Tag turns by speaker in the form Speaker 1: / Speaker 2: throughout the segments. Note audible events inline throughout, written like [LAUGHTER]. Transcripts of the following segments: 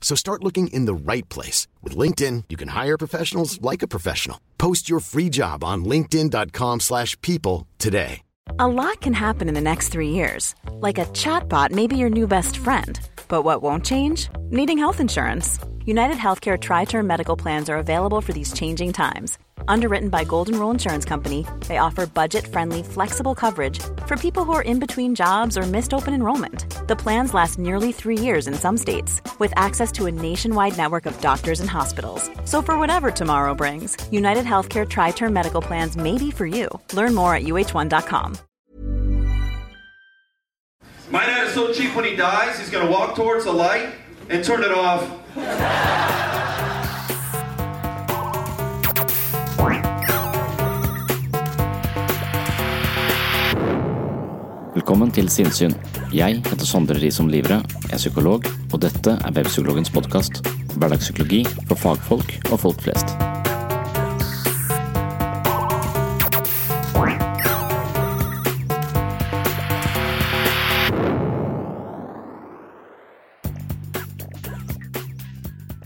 Speaker 1: So start looking in the right place. With LinkedIn, you can hire professionals like a professional. Post your free job on linkedin.com slash people today.
Speaker 2: A lot can happen in the next three years. Like a chatbot may be your new best friend. But what won't change? Needing health insurance. United Healthcare Tri Term Medical Plans are available for these changing times. Underwritten by Golden Rule Insurance Company, they offer budget friendly, flexible coverage for people who are in between jobs or missed open enrollment. The plans last nearly three years in some states, with access to a nationwide network of doctors and hospitals. So, for whatever tomorrow brings, United Healthcare Tri Term Medical Plans may be for you. Learn more at uh1.com.
Speaker 3: My dad is so cheap when he dies, he's gonna walk towards the light and turn it off.
Speaker 4: Velkommen til Sinnsyn. Jeg heter Sondre Risom Livre, er psykolog, og dette er Webpsykologens podkast. Hverdagspsykologi for fagfolk og folk flest.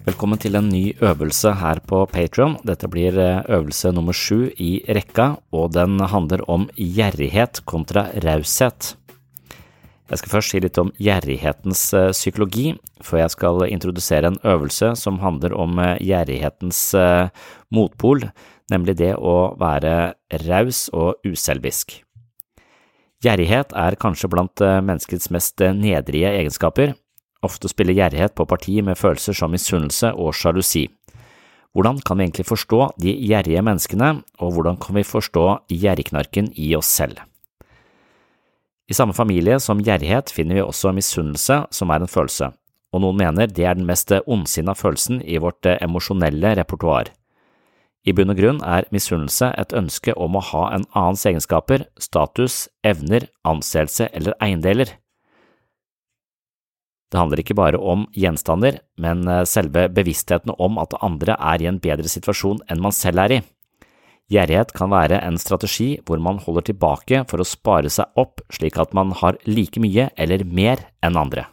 Speaker 4: Velkommen til en ny øvelse her på Patron. Dette blir eh, øvelse nummer sju i rekka, og den handler om gjerrighet kontra raushet. Jeg skal først si litt om gjerrighetens eh, psykologi, før jeg skal introdusere en øvelse som handler om eh, gjerrighetens motpol, nemlig det å være raus og uselvisk. Gjerrighet er kanskje blant menneskets mest nedrige egenskaper, Ofte spiller gjerrighet på parti med følelser som misunnelse og sjalusi. Hvordan kan vi egentlig forstå de gjerrige menneskene, og hvordan kan vi forstå gjerrigknarken i oss selv? I samme familie som gjerrighet finner vi også misunnelse, som er en følelse, og noen mener det er den mest ondsinna følelsen i vårt emosjonelle repertoar. I bunn og grunn er misunnelse et ønske om å ha en annens egenskaper, status, evner, anseelse eller eiendeler. Det handler ikke bare om gjenstander, men eh, selve bevisstheten om at andre er i en bedre situasjon enn man selv er i. Gjerrighet kan være en strategi hvor man holder tilbake for å spare seg opp slik at man har like mye eller mer enn andre.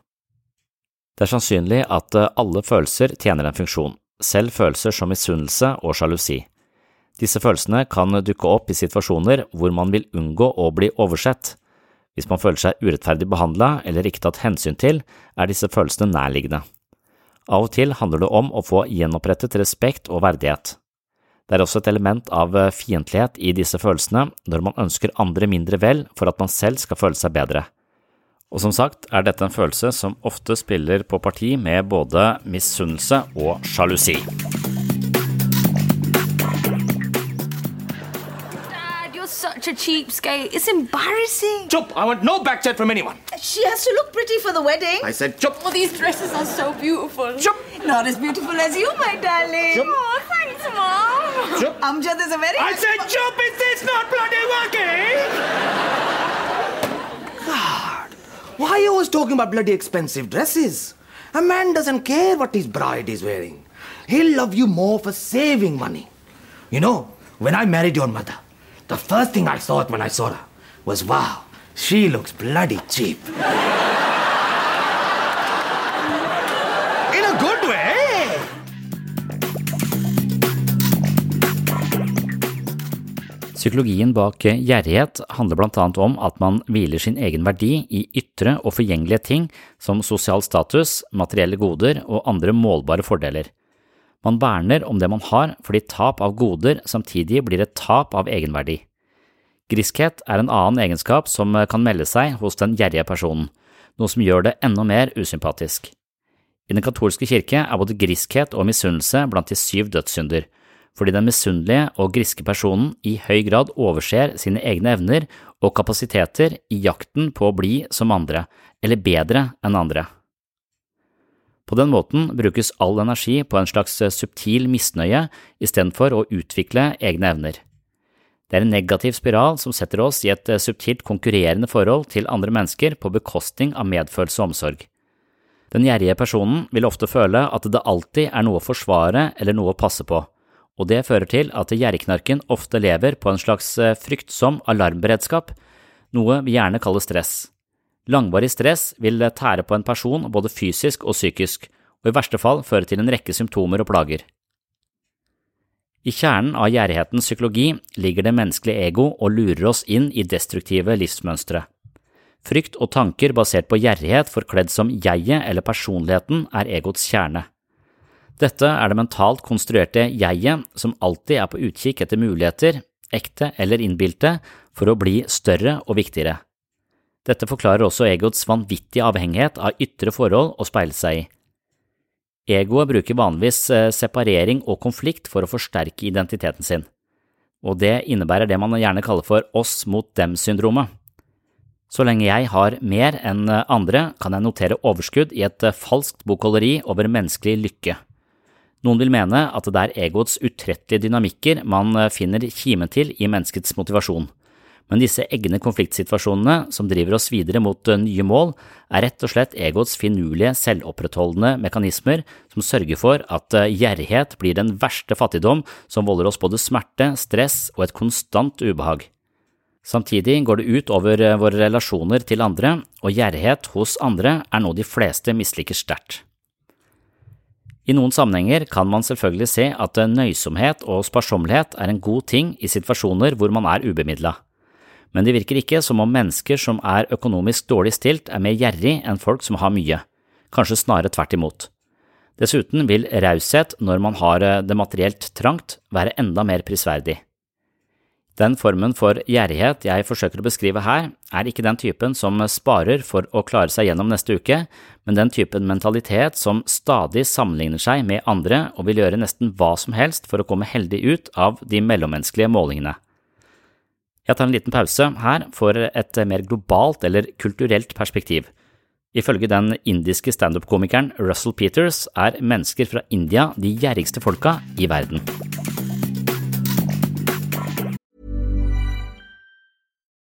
Speaker 4: Det er sannsynlig at eh, alle følelser tjener en funksjon, selv følelser som misunnelse og sjalusi. Disse følelsene kan dukke opp i situasjoner hvor man vil unngå å bli oversett, hvis man føler seg urettferdig behandla eller ikke tatt hensyn til, er disse følelsene nærliggende. Av og til handler det om å få gjenopprettet respekt og verdighet. Det er også et element av fiendtlighet i disse følelsene når man ønsker andre mindre vel for at man selv skal føle seg bedre. Og som sagt er dette en følelse som ofte spiller på parti med både misunnelse og sjalusi.
Speaker 5: Such a cheapskate. It's embarrassing.
Speaker 6: Chup! I want no back chat from anyone.
Speaker 5: She has to look pretty for the wedding.
Speaker 6: I said chup.
Speaker 5: Oh, these dresses are so beautiful.
Speaker 6: Chup.
Speaker 5: Not as beautiful as you, my darling.
Speaker 6: Chup.
Speaker 5: Oh, thanks, Mom.
Speaker 6: Chup.
Speaker 5: Amjad is a very.
Speaker 6: I said chup! Is this not bloody working? God, why are you always talking about bloody expensive dresses? A man doesn't care what his bride is wearing. He'll love you more for saving money. You know, when I married your mother, the first thing I thought when I saw her was, wow, she looks bloody cheap. In a good way.
Speaker 4: Psykologien bak gjerrighet handler blant annet om at man hviler sin egen verdi i ytre og forgjengelige ting som sosial status, materielle goder og andre målbare fordeler. Man verner om det man har fordi tap av goder samtidig blir et tap av egenverdi. Griskhet er en annen egenskap som kan melde seg hos den gjerrige personen, noe som gjør det enda mer usympatisk. I den katolske kirke er både griskhet og misunnelse blant de syv dødssynder, fordi den misunnelige og griske personen i høy grad overser sine egne evner og kapasiteter i jakten på å bli som andre, eller bedre enn andre. På den måten brukes all energi på en slags subtil misnøye istedenfor å utvikle egne evner. Det er en negativ spiral som setter oss i et subtilt konkurrerende forhold til andre mennesker på bekostning av medfølelse og omsorg. Den gjerrige personen vil ofte føle at det alltid er noe å forsvare eller noe å passe på, og det fører til at gjerrigknarken ofte lever på en slags fryktsom alarmberedskap, noe vi gjerne kaller stress. Langvarig stress vil tære på en person både fysisk og psykisk, og i verste fall føre til en rekke symptomer og plager. I kjernen av gjerrighetens psykologi ligger det menneskelige ego og lurer oss inn i destruktive livsmønstre. Frykt og tanker basert på gjerrighet forkledd som jeget eller personligheten er egots kjerne. Dette er det mentalt konstruerte jeget som alltid er på utkikk etter muligheter, ekte eller innbilte, for å bli større og viktigere. Dette forklarer også egots vanvittige avhengighet av ytre forhold å speile seg i. Egoet bruker vanligvis eh, separering og konflikt for å forsterke identiteten sin, og det innebærer det man gjerne kaller for oss mot dem-syndromet. Så lenge jeg har mer enn andre, kan jeg notere overskudd i et eh, falskt bokholderi over menneskelig lykke. Noen vil mene at det er egoets utrettelige dynamikker man eh, finner kimen til i menneskets motivasjon men disse egne konfliktsituasjonene som driver oss videre mot eh, nye mål, er rett og slett egoets finurlige, selvopprettholdende mekanismer som sørger for at eh, gjerrighet blir den verste fattigdom som volder oss både smerte, stress og et konstant ubehag. Samtidig går det ut over eh, våre relasjoner til andre, og gjerrighet hos andre er noe de fleste misliker sterkt. I noen sammenhenger kan man selvfølgelig se at nøysomhet og sparsommelighet er en god ting i situasjoner hvor man er ubemidla men det virker ikke som om mennesker som er økonomisk dårlig stilt, er mer gjerrig enn folk som har mye, kanskje snarere tvert imot. Dessuten vil raushet når man har eh, det materielt trangt, være enda mer prisverdig. Den formen for gjerrighet jeg forsøker å beskrive her, er ikke den typen som sparer for å klare seg gjennom neste uke, men den typen mentalitet som stadig sammenligner seg med andre og vil gjøre nesten hva som helst for å komme heldig ut av de mellommenneskelige målingene. Jeg tar en liten pause her for et mer globalt eller kulturelt perspektiv. Ifølge den indiske standup-komikeren Russell Peters er mennesker fra India de gjerrigste folka i verden.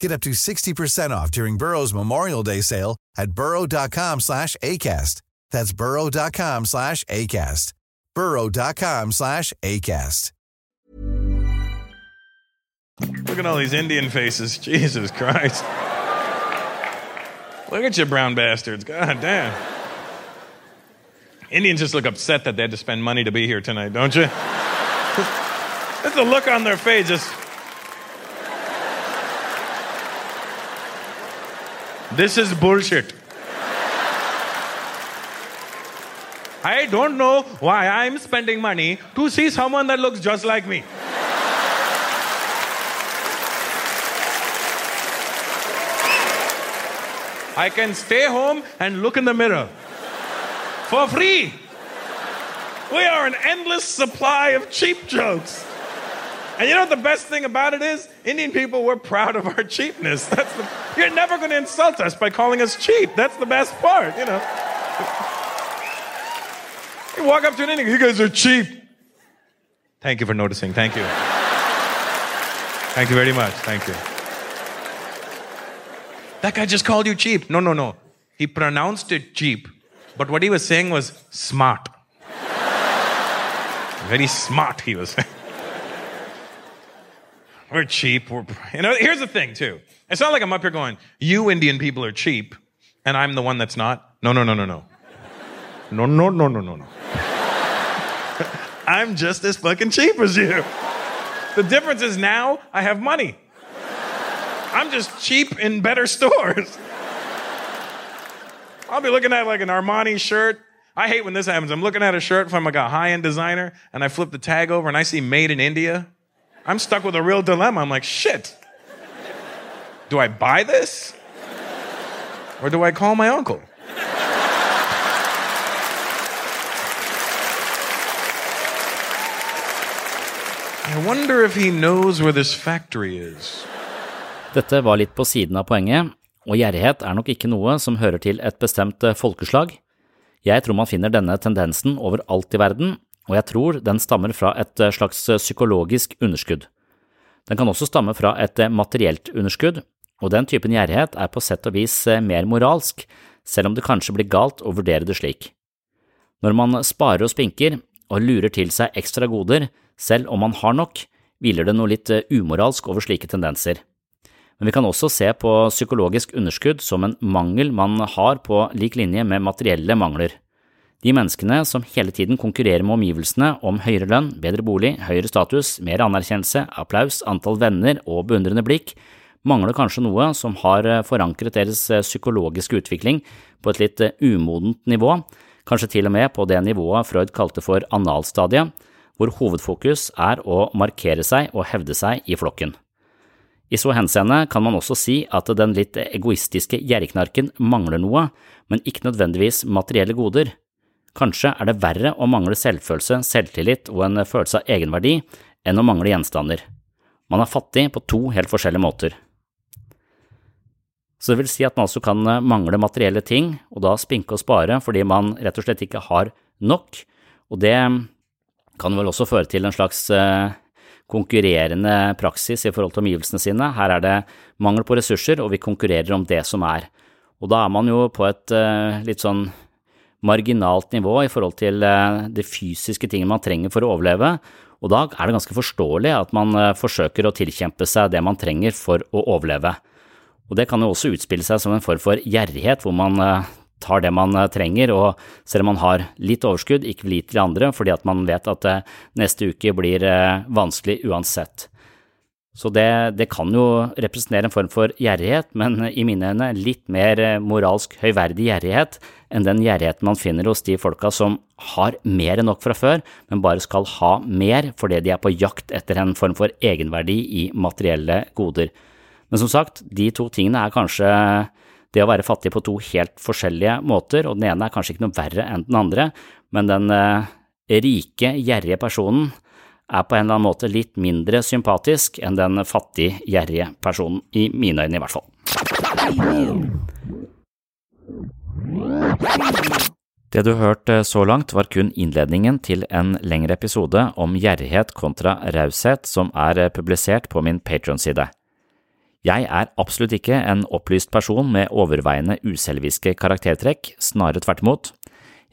Speaker 7: Get up to 60% off during Burrow's Memorial Day sale at burrow.com slash ACAST. That's burrow.com slash ACAST. burrow.com slash ACAST.
Speaker 8: Look at all these Indian faces. [LAUGHS] Jesus Christ. Look at you, brown bastards. God damn. Indians just look upset that they had to spend money to be here tonight, don't you? [LAUGHS] That's the look on their face. Just This is bullshit. I don't know why I'm spending money to see someone that looks just like me. I can stay home and look in the mirror for free. We are an endless supply of cheap jokes. And you know what the best thing about it is? Indian people, we're proud of our cheapness. That's the, you're never going to insult us by calling us cheap. That's the best part, you know. You walk up to an Indian, you guys are cheap. Thank you for noticing. Thank you. Thank you very much. Thank you. That guy just called you cheap. No, no, no. He pronounced it cheap, but what he was saying was smart. Very smart, he was saying. We're cheap. We're, you know, here's the thing, too. It's not like I'm up here going, you Indian people are cheap, and I'm the one that's not. No, no, no, no, no. No, no, no, no, no, no. [LAUGHS] I'm just as fucking cheap as you. The difference is now I have money. I'm just cheap in better [LAUGHS] stores. I'll be looking at like an Armani shirt. I hate when this happens. I'm looking at a shirt from like a high end designer and I flip the tag over and I see made in India. I'm stuck with a real dilemma. I'm like, shit. Do I buy this? Or do I call my uncle? I wonder if he knows where this factory is.
Speaker 4: Dette var litt på siden av poenget, og gjerrighet er nok ikke noe som hører til et bestemt eh, folkeslag. Jeg tror man finner denne tendensen overalt i verden, og jeg tror den stammer fra et eh, slags psykologisk underskudd. Den kan også stamme fra et eh, materielt underskudd, og den typen gjerrighet er på sett og vis mer moralsk, selv om det kanskje blir galt å vurdere det slik. Når man sparer og spinker og lurer til seg ekstra goder, selv om man har nok, hviler det noe litt umoralsk over slike tendenser. Men vi kan også se på psykologisk underskudd som en mangel man har på lik linje med materielle mangler. De menneskene som hele tiden konkurrerer med omgivelsene om høyere lønn, bedre bolig, høyere status, mer anerkjennelse, applaus, antall venner og beundrende blikk, mangler kanskje noe som har forankret deres psykologiske utvikling på et litt umodent nivå, kanskje til og med på det nivået Freud kalte for analstadiet, hvor hovedfokus er å markere seg og hevde seg i flokken. I så henseende kan man også si at den litt egoistiske gjerrigknarken mangler noe, men ikke nødvendigvis materielle goder. Kanskje er det verre å mangle selvfølelse, selvtillit og en følelse av egenverdi enn å mangle gjenstander. Man er fattig på to helt forskjellige måter. Så det vil si at man også kan mangle materielle ting, og da spinke og spare fordi man rett og slett ikke har nok, og det kan vel også føre til en slags eh, konkurrerende praksis i forhold til omgivelsene sine. Her er det mangel på ressurser, og vi konkurrerer om det som er. Og da er man jo på et uh, litt sånn marginalt nivå i forhold til de det fysiske tingene man trenger for å overleve, og da er det ganske forståelig at man uh, forsøker å tilkjempe seg det man trenger for å overleve. Og det kan jo også utspille seg som en form for gjerrighet, hvor man tar det man eh, trenger, og selv om man har litt overskudd, ikke vil gi til andre fordi at man vet at eh, neste uke blir eh, vanskelig uansett. Så det, det kan jo representere en form for gjerrighet, men i mine øyne litt mer moralsk høyverdig gjerrighet enn den gjerrigheten man finner hos de folka som har mer enn nok fra før, men bare skal ha mer fordi de er på jakt etter en form for egenverdi i materielle goder. Men som sagt, de to tingene er kanskje det å være fattig på to helt forskjellige måter, og den ene er kanskje ikke noe verre enn den andre, men den eh, rike, gjerrige personen er på en eller annen måte litt mindre sympatisk enn den fattig, gjerrige personen, i mine øyne i hvert fall. Det du hørte så langt var kun innledningen til en lengre episode om gjerrighet kontra raushet som er publisert på min Patron-side. Jeg er absolutt ikke en opplyst person med overveiende uselviske karaktertrekk, snarere tvert imot.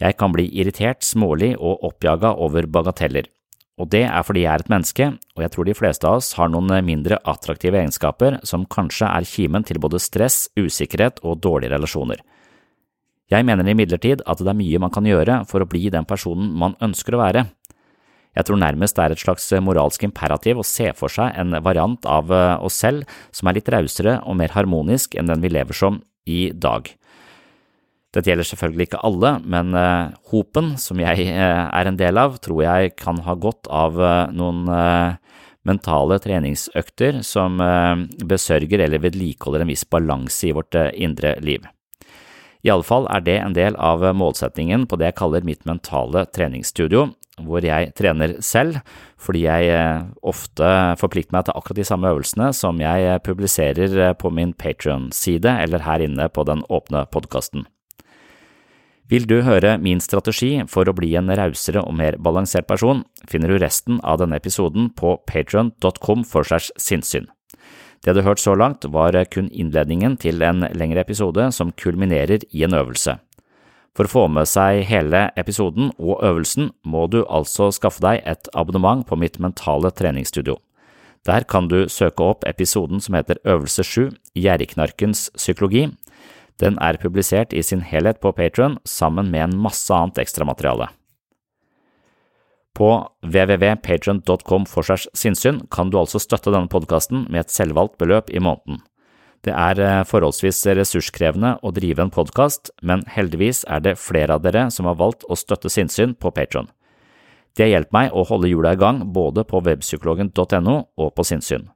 Speaker 4: Jeg kan bli irritert, smålig og oppjaga over bagateller. Og det er fordi jeg er et menneske, og jeg tror de fleste av oss har noen mindre attraktive egenskaper som kanskje er kimen til både stress, usikkerhet og dårlige relasjoner. Jeg mener imidlertid at det er mye man kan gjøre for å bli den personen man ønsker å være. Jeg tror nærmest det er et slags moralsk imperativ å se for seg en variant av eh, oss selv som er litt rausere og mer harmonisk enn den vi lever som i dag. Dette gjelder selvfølgelig ikke alle, men eh, Hopen, som jeg eh, er en del av, tror jeg kan ha godt av eh, noen mentale treningsøkter som besørger eller vedlikeholder en viss balanse i vårt indre liv. I alle fall er det en del av målsettingen på det jeg kaller mitt mentale treningsstudio, hvor jeg trener selv, fordi jeg ofte forplikter meg til akkurat de samme øvelsene som jeg publiserer på min Patrion-side eller her inne på den åpne podkasten. Vil du høre min strategi for å bli en rausere og mer balansert person, finner du resten av denne episoden på patron.com for segs sinnssyn. Det du har hørt så langt, var kun innledningen til en lengre episode som kulminerer i en øvelse. For å få med seg hele episoden og øvelsen må du altså skaffe deg et abonnement på mitt mentale treningsstudio. Der kan du søke opp episoden som heter Øvelse 7 Gjerriknarkens psykologi. Den er publisert i sin helhet på Patron sammen med en masse annet ekstramateriale. På www.patron.com for segs sinnssyn kan du altså støtte denne podkasten med et selvvalgt beløp i måneden. Det er eh, forholdsvis ressurskrevende å drive en podkast, men heldigvis er det flere av dere som har valgt å støtte sinnssyn på Patron. Det har hjulpet meg å holde hjula i gang både på webpsykologen.no og på sinnssyn.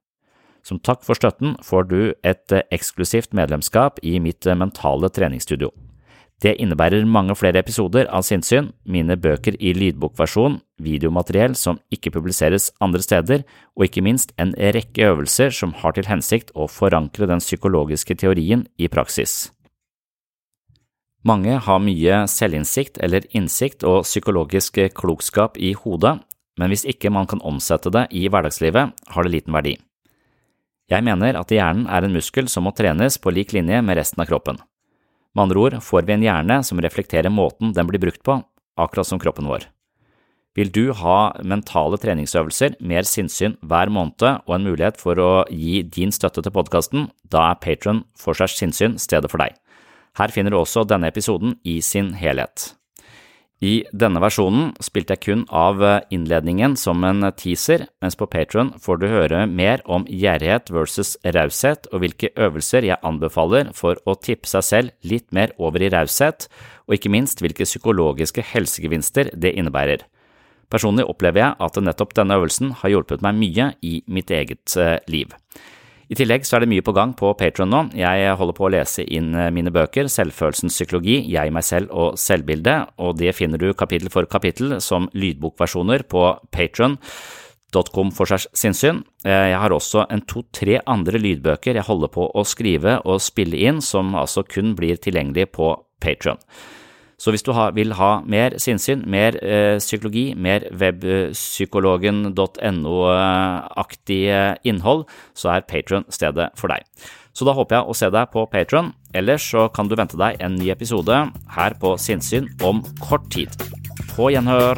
Speaker 4: Som takk for støtten får du et eh, eksklusivt medlemskap i mitt eh, mentale treningsstudio. Det innebærer mange flere episoder av Sinnsyn, mine bøker i lydbokversjon, videomateriell som ikke publiseres andre steder, og ikke minst en rekke øvelser som har til hensikt å forankre den psykologiske teorien i praksis. Mange har mye selvinnsikt eller innsikt og psykologisk klokskap i hodet, men hvis ikke man kan omsette det i hverdagslivet, har det liten verdi. Jeg mener at hjernen er en muskel som må trenes på lik linje med resten av kroppen. Med andre ord får vi en hjerne som reflekterer måten den blir brukt på, akkurat som kroppen vår. Vil du ha mentale treningsøvelser, mer sinnssyn hver måned og en mulighet for å gi din støtte til podkasten, da er Patron for seg sinnssyn stedet for deg. Her finner du også denne episoden i sin helhet. I denne versjonen spilte jeg kun av eh, innledningen som en teaser, mens på Patron får du høre mer om gjerrighet versus raushet og hvilke øvelser jeg anbefaler for å tippe seg selv litt mer over i raushet, og ikke minst hvilke psykologiske helsegevinster det innebærer. Personlig opplever jeg at nettopp denne øvelsen har hjulpet meg mye i mitt eget eh, liv. I tillegg så er det mye på gang på Patron nå. Jeg holder på å lese inn eh, mine bøker, Selvfølelsens psykologi, Jeg, meg selv og selvbildet, og det finner du kapittel for kapittel som lydbokversjoner på patron.com for seg sinnssyn. Eh, jeg har også en to–tre andre lydbøker jeg holder på å skrive og spille inn, som altså kun blir tilgjengelig på Patron. Så hvis du ha, vil ha mer sinnssyn, mer eh, psykologi, mer webpsykologen.no-aktig eh, innhold, så er Patron stedet for deg. Så da håper jeg å se deg på Patron. Ellers så kan du vente deg en ny episode her på Sinnsyn om kort tid. På gjenhør!